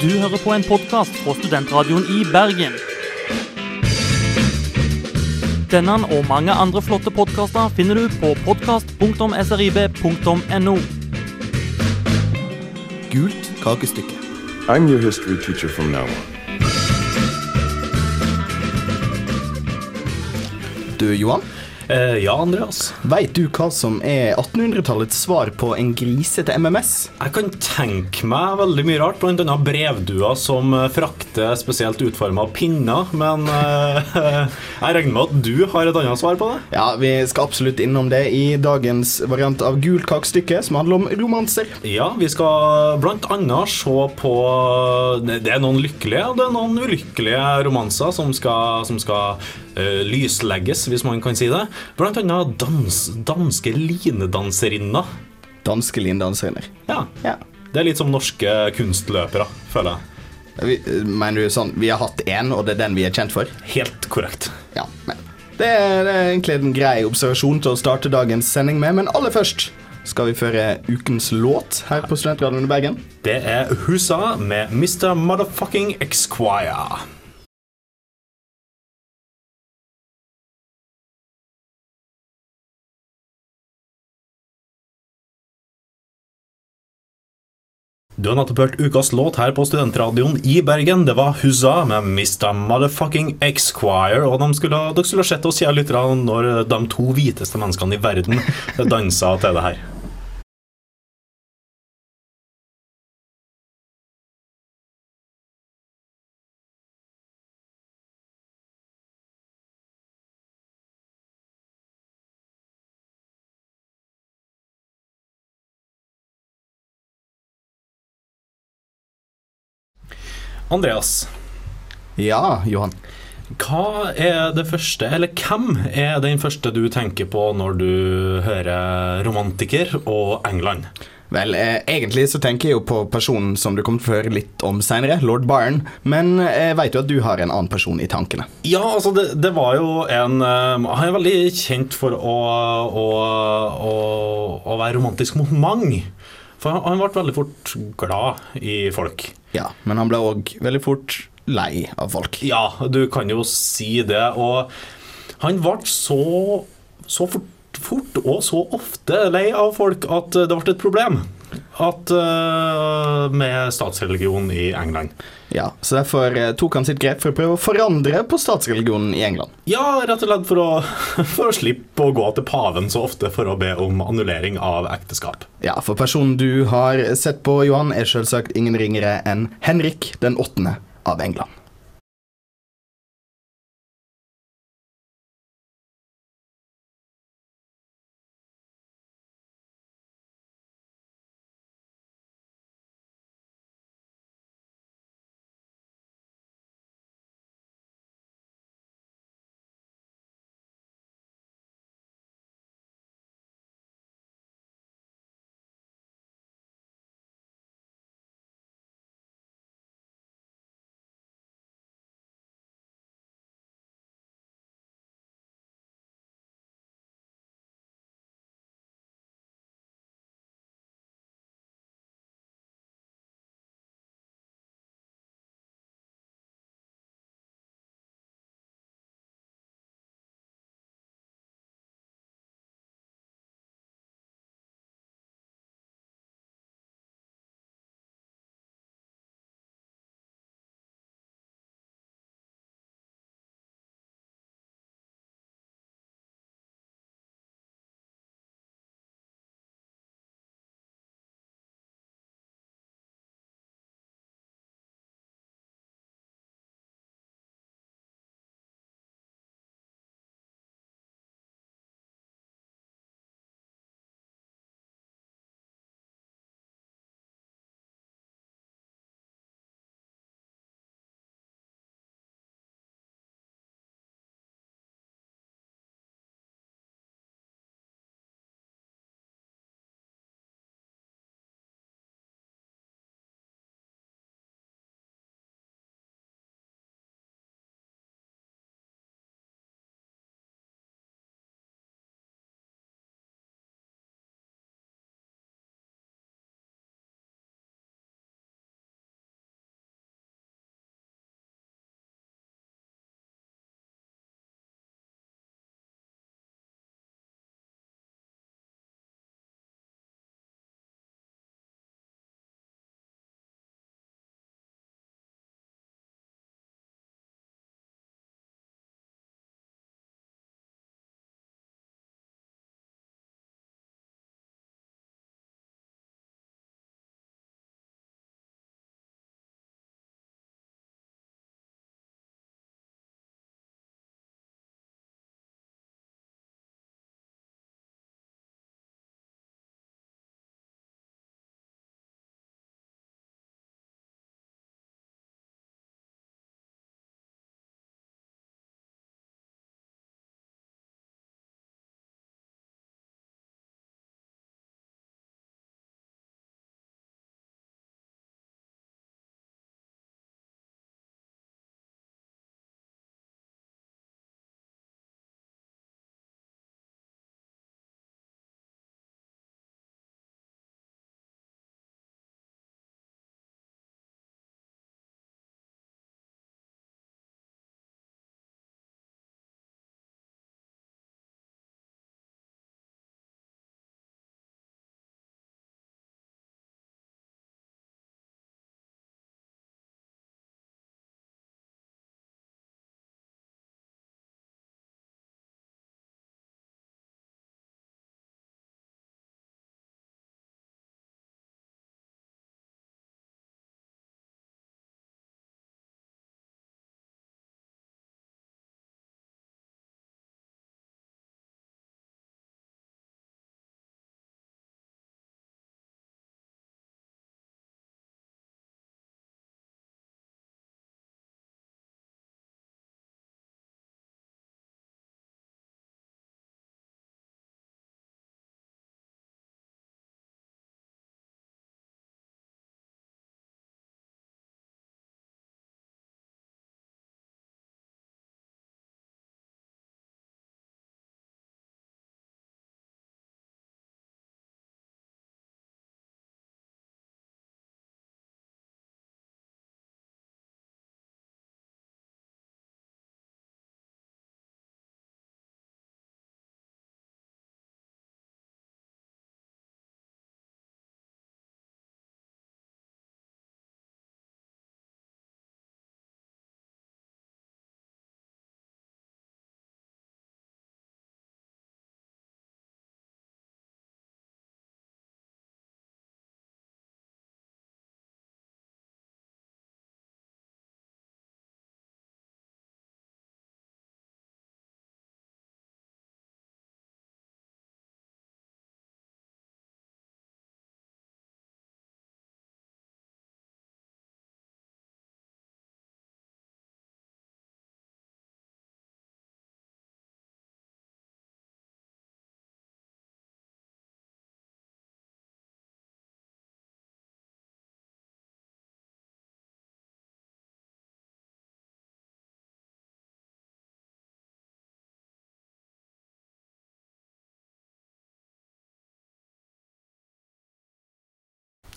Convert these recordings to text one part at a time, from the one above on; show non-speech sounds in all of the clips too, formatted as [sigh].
Du hører på en podkast fra Studentradioen i Bergen. Denne og mange andre flotte podkaster finner du på podkast.srib.no. Gult kakestykke. I'm your history teacher from now on. Du, Johan, Eh, ja, Andreas. veit du hva som er 1800-tallets svar på en grisete MMS? Jeg kan tenke meg veldig mye rart, annet brevduer som eh, frakter spesielt utforma pinner, men uh, [laughs] jeg regner med at du har et annet svar på det? Ja, vi skal absolutt innom det i dagens variant av Gult kakestykke, som handler om romanser. Ja, vi skal annet se på Det er noen lykkelige og det er noen ulykkelige romanser som skal, som skal uh, lyslegges, hvis man kan si det. Blant annet dans, danske linedanserinner. Danske linedanserinner. Ja. Ja. Det er litt som norske kunstløpere, føler jeg. Vi, mener du sånn Vi har hatt én, og det er den vi er kjent for? Helt korrekt. Ja, men det er, det er egentlig en grei observasjon til å starte dagens sending med, men aller først skal vi føre ukens låt her på Studentradioen i Bergen. Det er Husa med Mr. Motherfucking Exquire. Du har nettopp hørt ukas låt her på Studentradioen i Bergen. Det var Huzza med Mr. Motherfucking Exquire. Og de skulle, dere skulle ha sett oss kjære lyttere når de to hviteste menneskene i verden [laughs] dansa til det her. Andreas, Ja, Johan. hva er det første, eller hvem er den første du tenker på når du hører romantiker og England? Vel, eh, egentlig så tenker jeg jo på personen som du kommer til å høre litt om seinere, lord Byron, men jeg veit jo at du har en annen person i tankene. Ja, altså det, det var jo en eh, Han er veldig kjent for å, å, å, å være romantisk mot mange. For han, han ble veldig fort glad i folk. Ja, men han ble òg veldig fort lei av folk. Ja, du kan jo si det. Og han ble så, så fort, fort og så ofte lei av folk at det ble et problem. At, uh, med statsreligion i England. Ja, Så derfor eh, tok han sitt grep for å prøve å forandre på statsreligionen i England. Ja, rett og slett for å, [laughs] for å slippe å gå til paven så ofte for å be om annullering av ekteskap. Ja, for personen du har sett på, Johan, er selvsagt ingen ringere enn Henrik den åttende av England.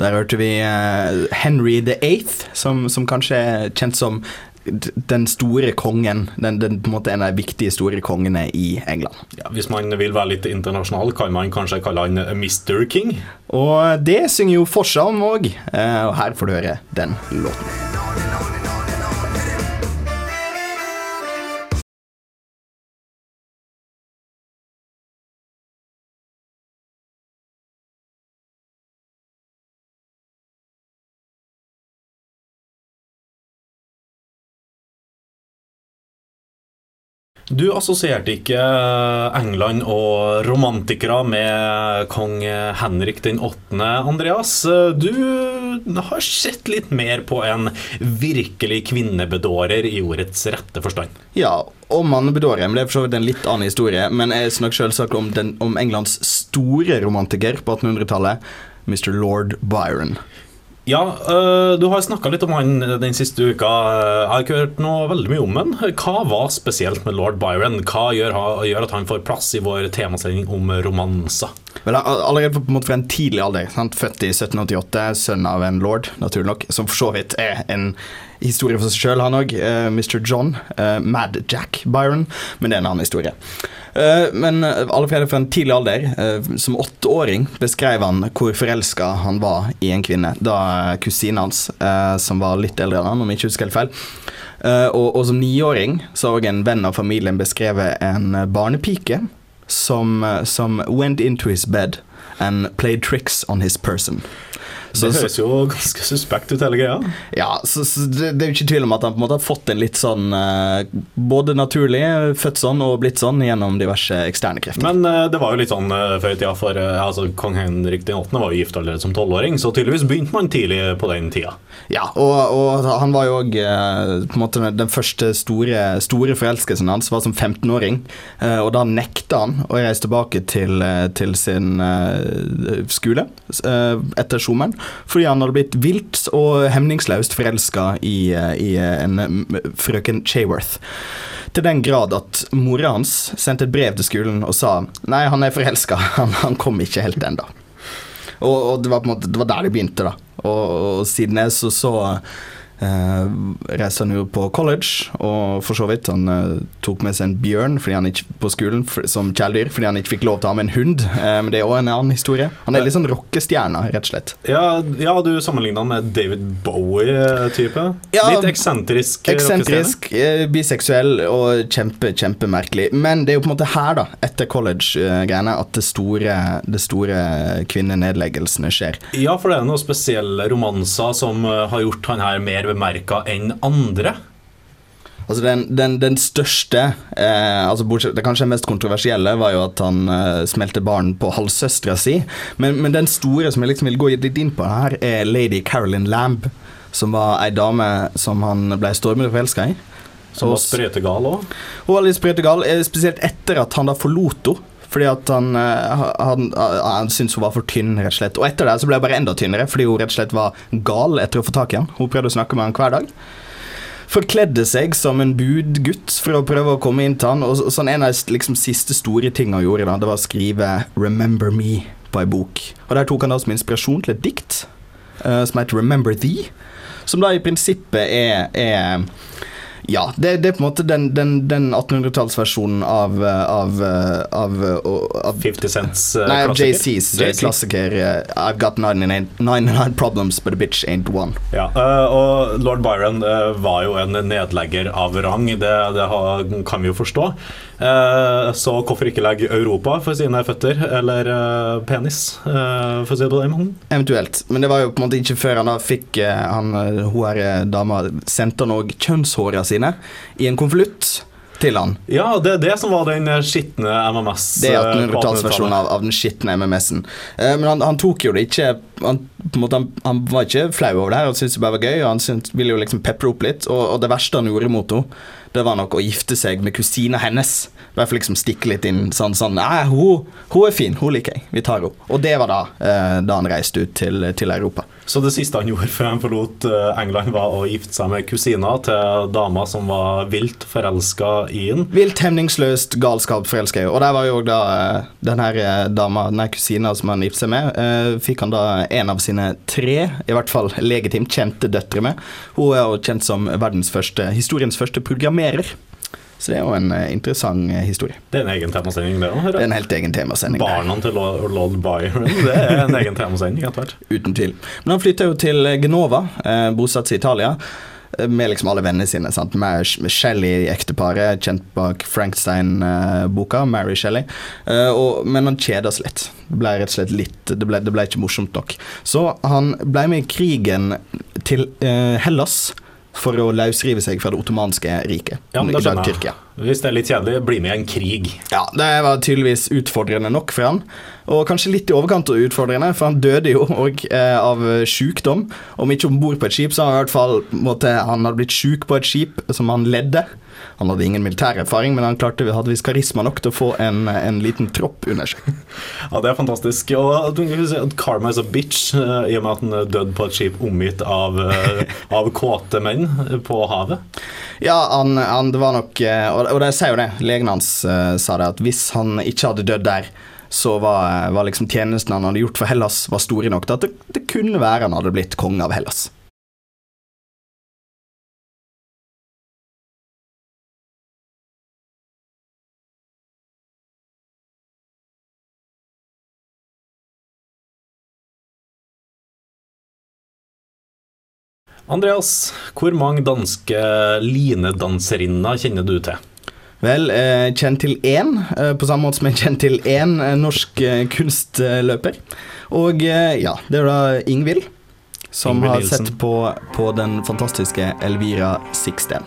Der hørte vi eh, Henry the Eighth, som, som kanskje er kjent som den store kongen. Den, den på en måte en av de viktige store kongene i England. Ja, hvis man vil være litt internasjonal, kan man kanskje kalle han Mr. King. Og det synger jo Forsa om òg, og her får du høre den låten. Du assosierte ikke England og romantikere med kong Henrik den 8., Andreas. Du har sett litt mer på en virkelig kvinnebedårer i ordets rette forstand. Ja, og mannebedårer, men det er for så vidt en litt annen historie. Men jeg snakker selvsagt om, om Englands store romantiker på 1800-tallet, Mr. Lord Byron. Ja, øh, du har snakka litt om han den siste uka. Jeg har ikke hørt noe veldig mye om han. Hva var spesielt med lord Byron? Hva gjør, gjør at han får plass i vår temasending om romanser? Vel, allerede på fra en tidlig alder, sant? født i 1788, sønn av en lord, naturlig nok, som for så vidt er en historie for seg sjøl, han òg. Mr. John, Uh, Mad Jack Byron, men det er en annen historie. Eh, men allerede fra en tidlig alder, eh, som åtteåring, beskrev han hvor forelska han var i en kvinne. Da kusinen hans, som var litt eldre enn han, om jeg ikke husker helt feil. Og, og som niåring så har en venn av familien beskrevet en barnepike som, som went into his bed and played tricks on his person. Så, Det høres jo ganske suspekt ut, hele greia. ja, så, så det, det er jo ikke tvil om at han på en måte har fått en litt sånn eh, Både naturlig, født sånn og blitt sånn gjennom diverse eksterne krefter. Men eh, det var jo litt sånn eh, før i tida, for altså, kong Henrik den 8. var jo gift allerede som tolvåring, så tydeligvis begynte man tidlig på den tida. Ja, og, og han var jo òg den første store, store forelskelsen hans var som 15-åring. eh, og da nekta han å reise tilbake til, til sin skole etter Schumann, fordi han hadde blitt vilt og hemningsløst forelska i, eh, i en eh, frøken Chaworth. Til den grad at mora hans sendte et brev til skolen og sa Nei, han er forelska, [laughs] han, han kom ikke helt ennå. Og, og det var på en måte Det var der det begynte, da. Og, og siden det så, så reiste han jo på college, og for så vidt han eh, tok med seg en bjørn fordi han ikke, på skolen som kjæledyr fordi han ikke fikk lov til å ha med en hund. Eh, men det er òg en annen historie. Han er litt sånn rockestjerne, rett og slett. Ja, ja du sammenligna han med David Bowie-type. Ja, litt eksentrisk. Eksentrisk, eh, biseksuell og kjempe, kjempemerkelig. Men det er jo på en måte her, da, etter college-greiene, at det store, det store kvinnenedleggelsene skjer. Ja, for det er noen spesielle romanser som eh, har gjort han her mer bemerka enn andre. Altså den, den, den største, eh, altså bortsett, det kanskje mest kontroversielle, var jo at han eh, smelte barn på halvsøstera si. Men, men den store som jeg liksom vil gå litt inn på her, er lady Carolyn Lamb. Som var ei dame som han ble stormende forelska i. Som var sprøytegal òg. Hun var litt sprøytegal, gal, spesielt etter at han da forlot henne. Fordi at han, eh, han, han syntes hun var for tynn, rett og slett. Og etter det så ble hun bare enda tynnere, fordi hun rett og slett var gal etter å få tak i han. Hun prøvde å snakke med han hver dag. Forkledde seg som en budgutt for å prøve å komme inn til han. Og sånn En av de liksom, siste store tingene han gjorde, da, det var å skrive 'Remember Me' på ei bok. Og Der tok han det som inspirasjon til et dikt uh, som heter 'Remember Thee'. Som da i prinsippet er, er ja, det, det er på en måte den, den, den 1800-tallsversjonen av, eh, av, eh, av, eh, av 50 Cents uh, Nei, klassiker. JCs JC. klassiker I've got 99, 99 problems, but a bitch ain't one. Ja, og lord Byron var jo en nedlegger av rang, det, det kan vi jo forstå. Så hvorfor ikke legge Europa for sine føtter, eller penis, for å si det på den måten? Eventuelt. Men det var jo på en måte ikke før han da fikk han, hun her dama sendte han òg kjønnshåra sine i en konvolutt til han. Ja, det er det som var den eh, skitne MMS. Det er eh, 1800-tallsversjonen av, av den skitne MMS-en. Eh, men han, han tok jo det ikke han, måte, han, han var ikke flau over det her, han syntes det bare var gøy. Og han syntes, ville jo liksom pepre opp litt. Og, og det verste han gjorde mot henne, det var nok å gifte seg med kusina hennes. I hvert fall liksom stikke litt inn sånn sånn Nei, hun, hun er fin, hun liker jeg. Vi tar henne. Og det var da, eh, da han reiste ut til, til Europa. Så det siste han gjorde før han forlot eh, England, var å gifte seg med kusina til dama som var vilt forelska i ham. Vilt, hemningsløst, galskap, forelska i. Og der var jo da eh, den her dama, den her kusina som han giftet seg med, eh, fikk han da en av sine tre, i hvert fall legitimt kjente døtre med. Hun er jo kjent som verdens første, historiens første programmerer. Så det er jo en eh, interessant eh, historie. Det er en egen temasending, det Det er en helt egen temasending. Barna til lord, Byron. Det er en egen temasending etter hvert. [laughs] Uten tvil. Men han flytta jo til Genova, eh, bosatt i Italia, eh, med liksom alle vennene sine. Sant? Med Shelly, Shelley-ekteparet, kjent bak Frankstein-boka, Mary Shelley. Eh, og, men han kjeda seg litt. Det ble rett og slett litt Det ble, det ble ikke morsomt nok. Så han ble med i krigen til eh, Hellas for å løsrive seg fra det ottomanske riket. Ja, dag skjønner jeg. Tyrkia. Hvis det er litt kjedelig, bli med i en krig. Ja, det var tydeligvis utfordrende nok for han. Og kanskje litt i overkant utfordrende, for han døde jo òg eh, av sykdom. Om ikke om bord på et skip, så har han i hvert fall måtte, Han hadde blitt sjuk på et skip som han ledde. Han hadde ingen militær erfaring, men han klarte, hadde visst karisma nok til å få en, en liten tropp under seg. [laughs] Ja, Det er fantastisk. Og Karma is a bitch, eh, i og med at han døde på et skip omgitt av, eh, [laughs] av kåte menn på havet. Ja, han, han det var nok eh, Og, og de sier jo det. Legen hans uh, sa det, at hvis han ikke hadde dødd der, så var, var liksom tjenesten han hadde gjort for Hellas, var store nok til at det, det kunne være han hadde blitt konge av Hellas. Andreas, hvor mange danske linedanserinner kjenner du til? Vel, eh, kjent til én, eh, på samme måte som jeg kjent til én eh, norsk eh, kunstløper. Og eh, ja, det er da Ingvild, som Ingvild har sett på, på den fantastiske Elvira Sixten.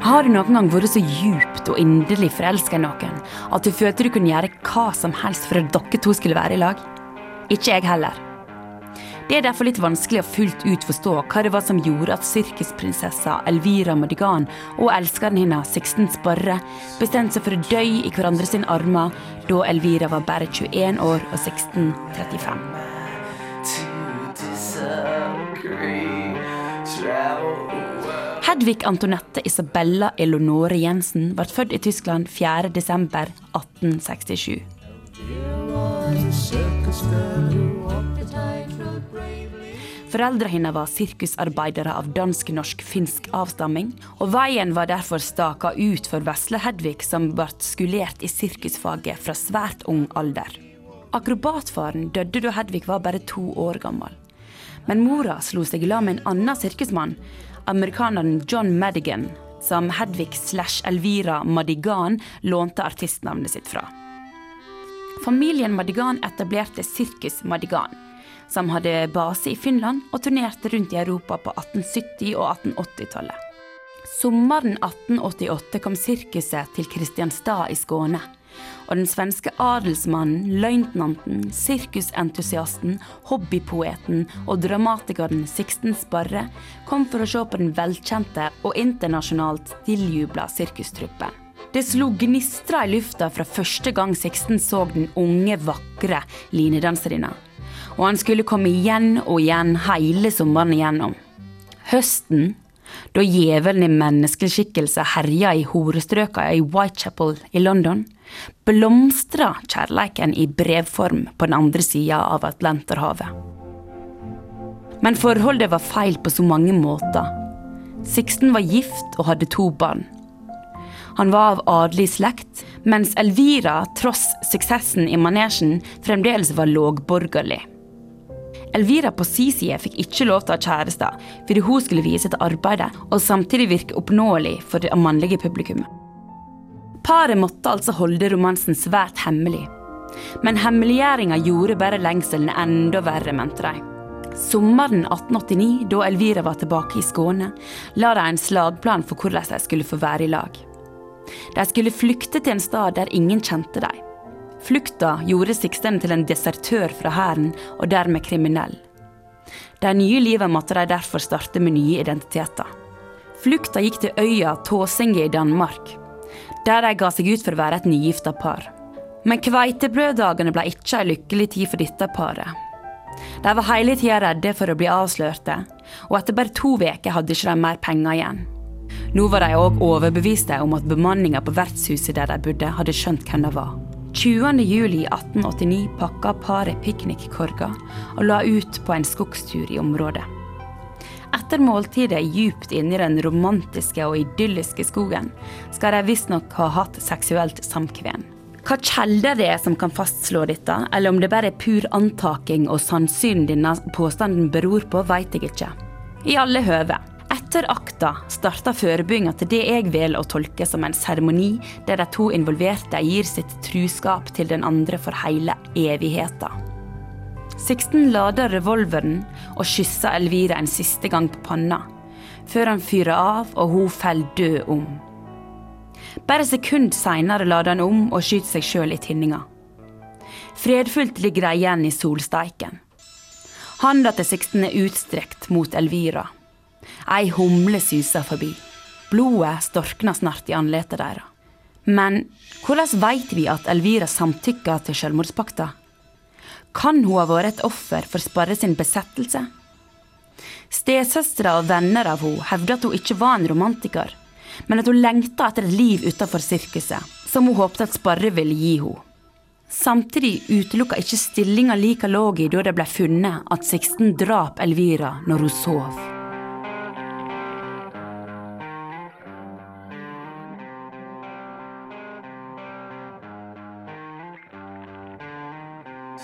Har du noen gang vært så djupt og inderlig forelska i noen at du følte du kunne gjøre hva som helst for at dere to skulle være i lag? Ikke jeg heller. Det er derfor litt vanskelig å fullt ut forstå hva det var som gjorde at sirkusprinsessa Elvira Madigan og elskeren hennes Sixten Sparre bestemte seg for å dø i hverandre sine armer da Elvira var bare 21 år og Sixten 35. Hedvig Antonette Isabella Eleonore Jensen ble født i Tyskland 4.12.1867. Foreldrene hennes var sirkusarbeidere av dansk-norsk-finsk avstamming, og veien var derfor staka ut for vesle Hedvig, som ble skulert i sirkusfaget fra svært ung alder. Akrobatfaren døde da Hedvig var bare to år gammel. Men mora slo seg i lag med en annen sirkusmann, amerikaneren John Madigan, som Hedvig slash Elvira Madigan lånte artistnavnet sitt fra. Familien Madigan etablerte Sirkus Madigan, som hadde base i Finland og turnerte rundt i Europa på 1870- og 1880-tallet. Sommeren 1888 kom sirkuset til Kristianstad i Skåne. Og den svenske adelsmannen, løytnanten, sirkusentusiasten, hobbypoeten og dramatikeren Sixten Sparre kom for å se på den velkjente og internasjonalt tiljubla sirkustruppen. Det slo gnistra i lufta fra første gang Sixten så den unge, vakre linedanserinna. Og han skulle komme igjen og igjen hele sommeren igjennom. Høsten, da djevelen i menneskeskikkelse herja i horestrøka i Whitechapel i London, blomstra kjærleiken i brevform på den andre sida av Atlanterhavet. Men forholdet var feil på så mange måter. Sixten var gift og hadde to barn. Han var av adelig slekt, mens Elvira, tross suksessen i manesjen, fremdeles var lågborgerlig. Elvira på si side fikk ikke lov til å ha kjæreste, fordi hun skulle vise til arbeidet og samtidig virke oppnåelig for det mannlige publikummet. Paret måtte altså holde romansen svært hemmelig. Men hemmeliggjøringa gjorde bare lengselen enda verre, mente de. Sommeren 1889, da Elvira var tilbake i Skåne, la de en slagplan for hvordan de skulle få være i lag. De skulle flykte til en stad der ingen kjente dem. Flukta gjorde Sixten til en desertør fra hæren, og dermed kriminell. Det nye livet måtte de derfor starte med nye identiteter. Flukta gikk til øya Tåsinge i Danmark, der de ga seg ut for å være et nygifta par. Men kveitebrøddagene ble ikke ei lykkelig tid for dette paret. De var hele tida redde for å bli avslørte, og etter bare to uker hadde ikke de mer penger igjen. Nå var de òg overbeviste om at bemanninga på vertshuset der de bodde, hadde skjønt hvem de var. 20.07.1889 pakka paret piknikkorga og la ut på en skogstur i området. Etter måltidet djupt inni den romantiske og idylliske skogen, skal de visstnok ha hatt seksuelt samkvem. Hva kjelder det er som kan fastslå dette, eller om det bare er pur antaking og sannsyn denne påstanden beror på, vet jeg ikke. I alle høve. Etter akta starta forebygginga til det jeg velger å tolke som en seremoni der de to involverte gir sitt truskap til den andre for hele evigheten. Sixten lader revolveren og kysser Elvira en siste gang på panna, før han fyrer av og hun faller død om. Bare sekund seinere lader han om og skyter seg sjøl i tinninga. Fredfullt ligger de igjen i solsteiken. Handa til Sixten er utstrekt mot Elvira. Ei humle suser forbi. Blodet storkner snart i andletet deres. Men hvordan vet vi at Elvira samtykker til selvmordspakta? Kan hun ha vært et offer for Sparre sin besettelse? Stesøstre og venner av henne hevder at hun ikke var en romantiker, men at hun lengta etter et liv utenfor sirkuset, som hun håpte at Sparre ville gi henne. Samtidig utelukka ikke stillinga like lå i da det ble funnet at Sixten drap Elvira når hun sov.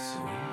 soon.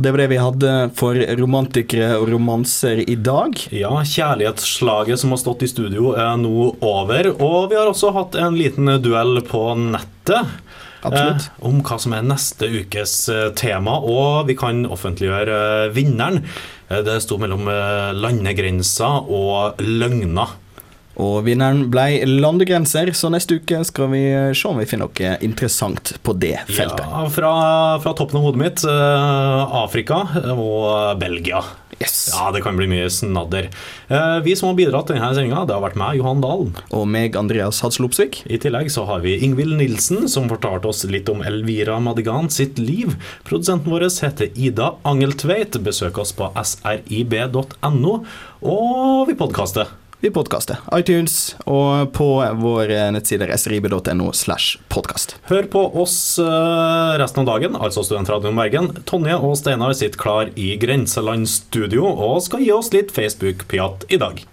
Og Det var det vi hadde for romantikere og romanser i dag. Ja, kjærlighetsslaget som har stått i studio er nå over, og vi har også hatt en liten duell på nettet. Absolutt. Eh, om hva som er neste ukes eh, tema, og vi kan offentliggjøre eh, vinneren. Eh, det sto mellom landegrenser og løgner. Og vinneren ble landegrenser, så neste uke skal vi eh, se om vi finner noe interessant på det feltet. Ja, fra, fra toppen av hodet mitt eh, Afrika og Belgia. Yes. Ja, det kan bli mye snadder. Eh, vi som har bidratt til denne sendinga, det har vært meg, Johan Dalen. Og meg, Andreas Hadsel Opsvik. I tillegg så har vi Ingvild Nilsen, som fortalte oss litt om Elvira Madigan sitt liv. Produsenten vår heter Ida Angeltveit. Besøk oss på srib.no, og vi podkaster. Vi podkaster iTunes og på vår nettside srib.no slash podkast. Hør på oss eh, resten av dagen, altså Studentradioen Bergen. Tonje og Steinar sitter klar i Grenseland studio og skal gi oss litt Facebook-piat i dag.